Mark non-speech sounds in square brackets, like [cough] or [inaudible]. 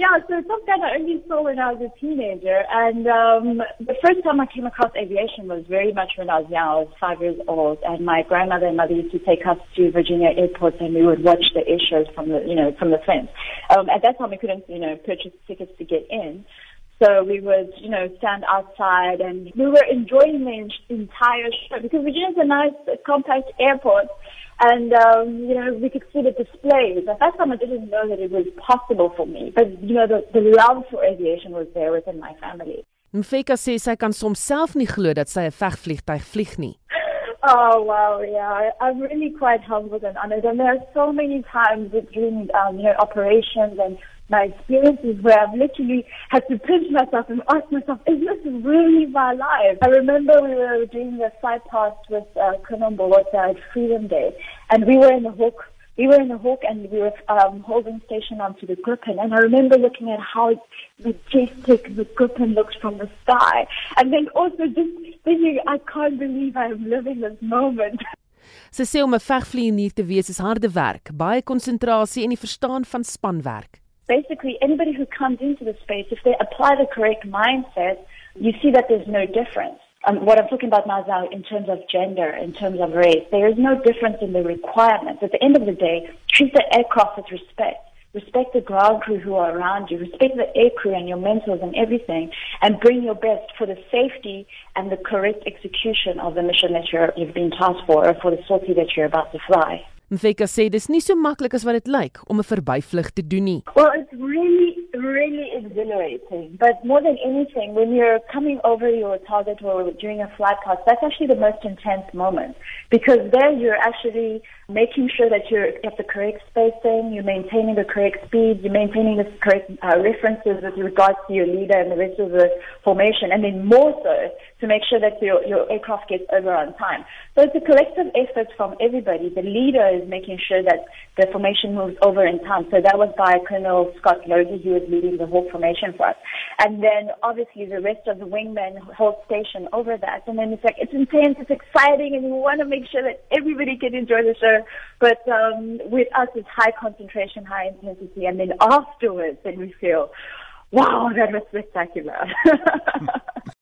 Yeah, so Top Gun I only saw when I was a teenager, and um, the first time I came across aviation was very much when I was young. I was five years old, and my grandmother and mother used to take us to Virginia airports, and we would watch the air shows from the, you know, from the fence. Um, at that time, we couldn't, you know, purchase tickets to get in. So we would, you know, stand outside and we were enjoying the entire show because Virginia's a nice, compact airport and um, you know we could see the displays. At that time, I didn't know that it was possible for me, but you know the, the love for aviation was there within my family. Mfeka sê sy kan soms self nie glo dat sy 'n vegvliegtuig vlieg nie. [laughs] Oh wow, yeah, I'm really quite humbled and honored. And there are so many times during um, you know operations and my experiences where I've literally had to pinch myself and ask myself, is this really my life? I remember we were doing the flight past with uh, Bowota at Freedom Day, and we were in the hook. We were in the Hawk and we were um, holding station onto the Gripen. And I remember looking at how majestic the Gripen looks from the sky. And then also just thinking, I can't believe I'm living this moment. Sy sê om 'n vegvlieënier te wees is harde werk, baie konsentrasie en die verstaan van spanwerk. Basically anybody who comes into the space, if they apply the correct mindset, you see that there's no difference. Um, what I'm talking about now is in terms of gender, in terms of race. There is no difference in the requirements. At the end of the day, treat the aircraft with respect. Respect the ground crew who are around you. Respect the air crew and your mentors and everything. And bring your best for the safety and the correct execution of the mission that you're, you've been tasked for or for the sortie that you're about to fly. Mfeka sê dis nie so maklik as wat dit lyk om 'n verbyvlug te doen nie. Well, it's really really exhilarating. But more than anything, when you're coming over your target or during a flight pass, that's actually the most intense moment because there you're actually making sure that you're at the correct spacing, you're maintaining the correct speed, you're maintaining the correct uh, references with regards to your leader and the rest of the formation, and then more so to make sure that your, your aircraft gets over on time. So it's a collective effort from everybody. The leader is making sure that the formation moves over in time. So that was by Colonel Scott Logie, who was leading the whole formation for us. And then obviously the rest of the wingmen hold station over that. And then it's like, it's intense, it's exciting, and we want to make sure that everybody can enjoy the show. But um, with us, it's high concentration, high intensity. And then afterwards, then we feel, wow, that was spectacular. [laughs]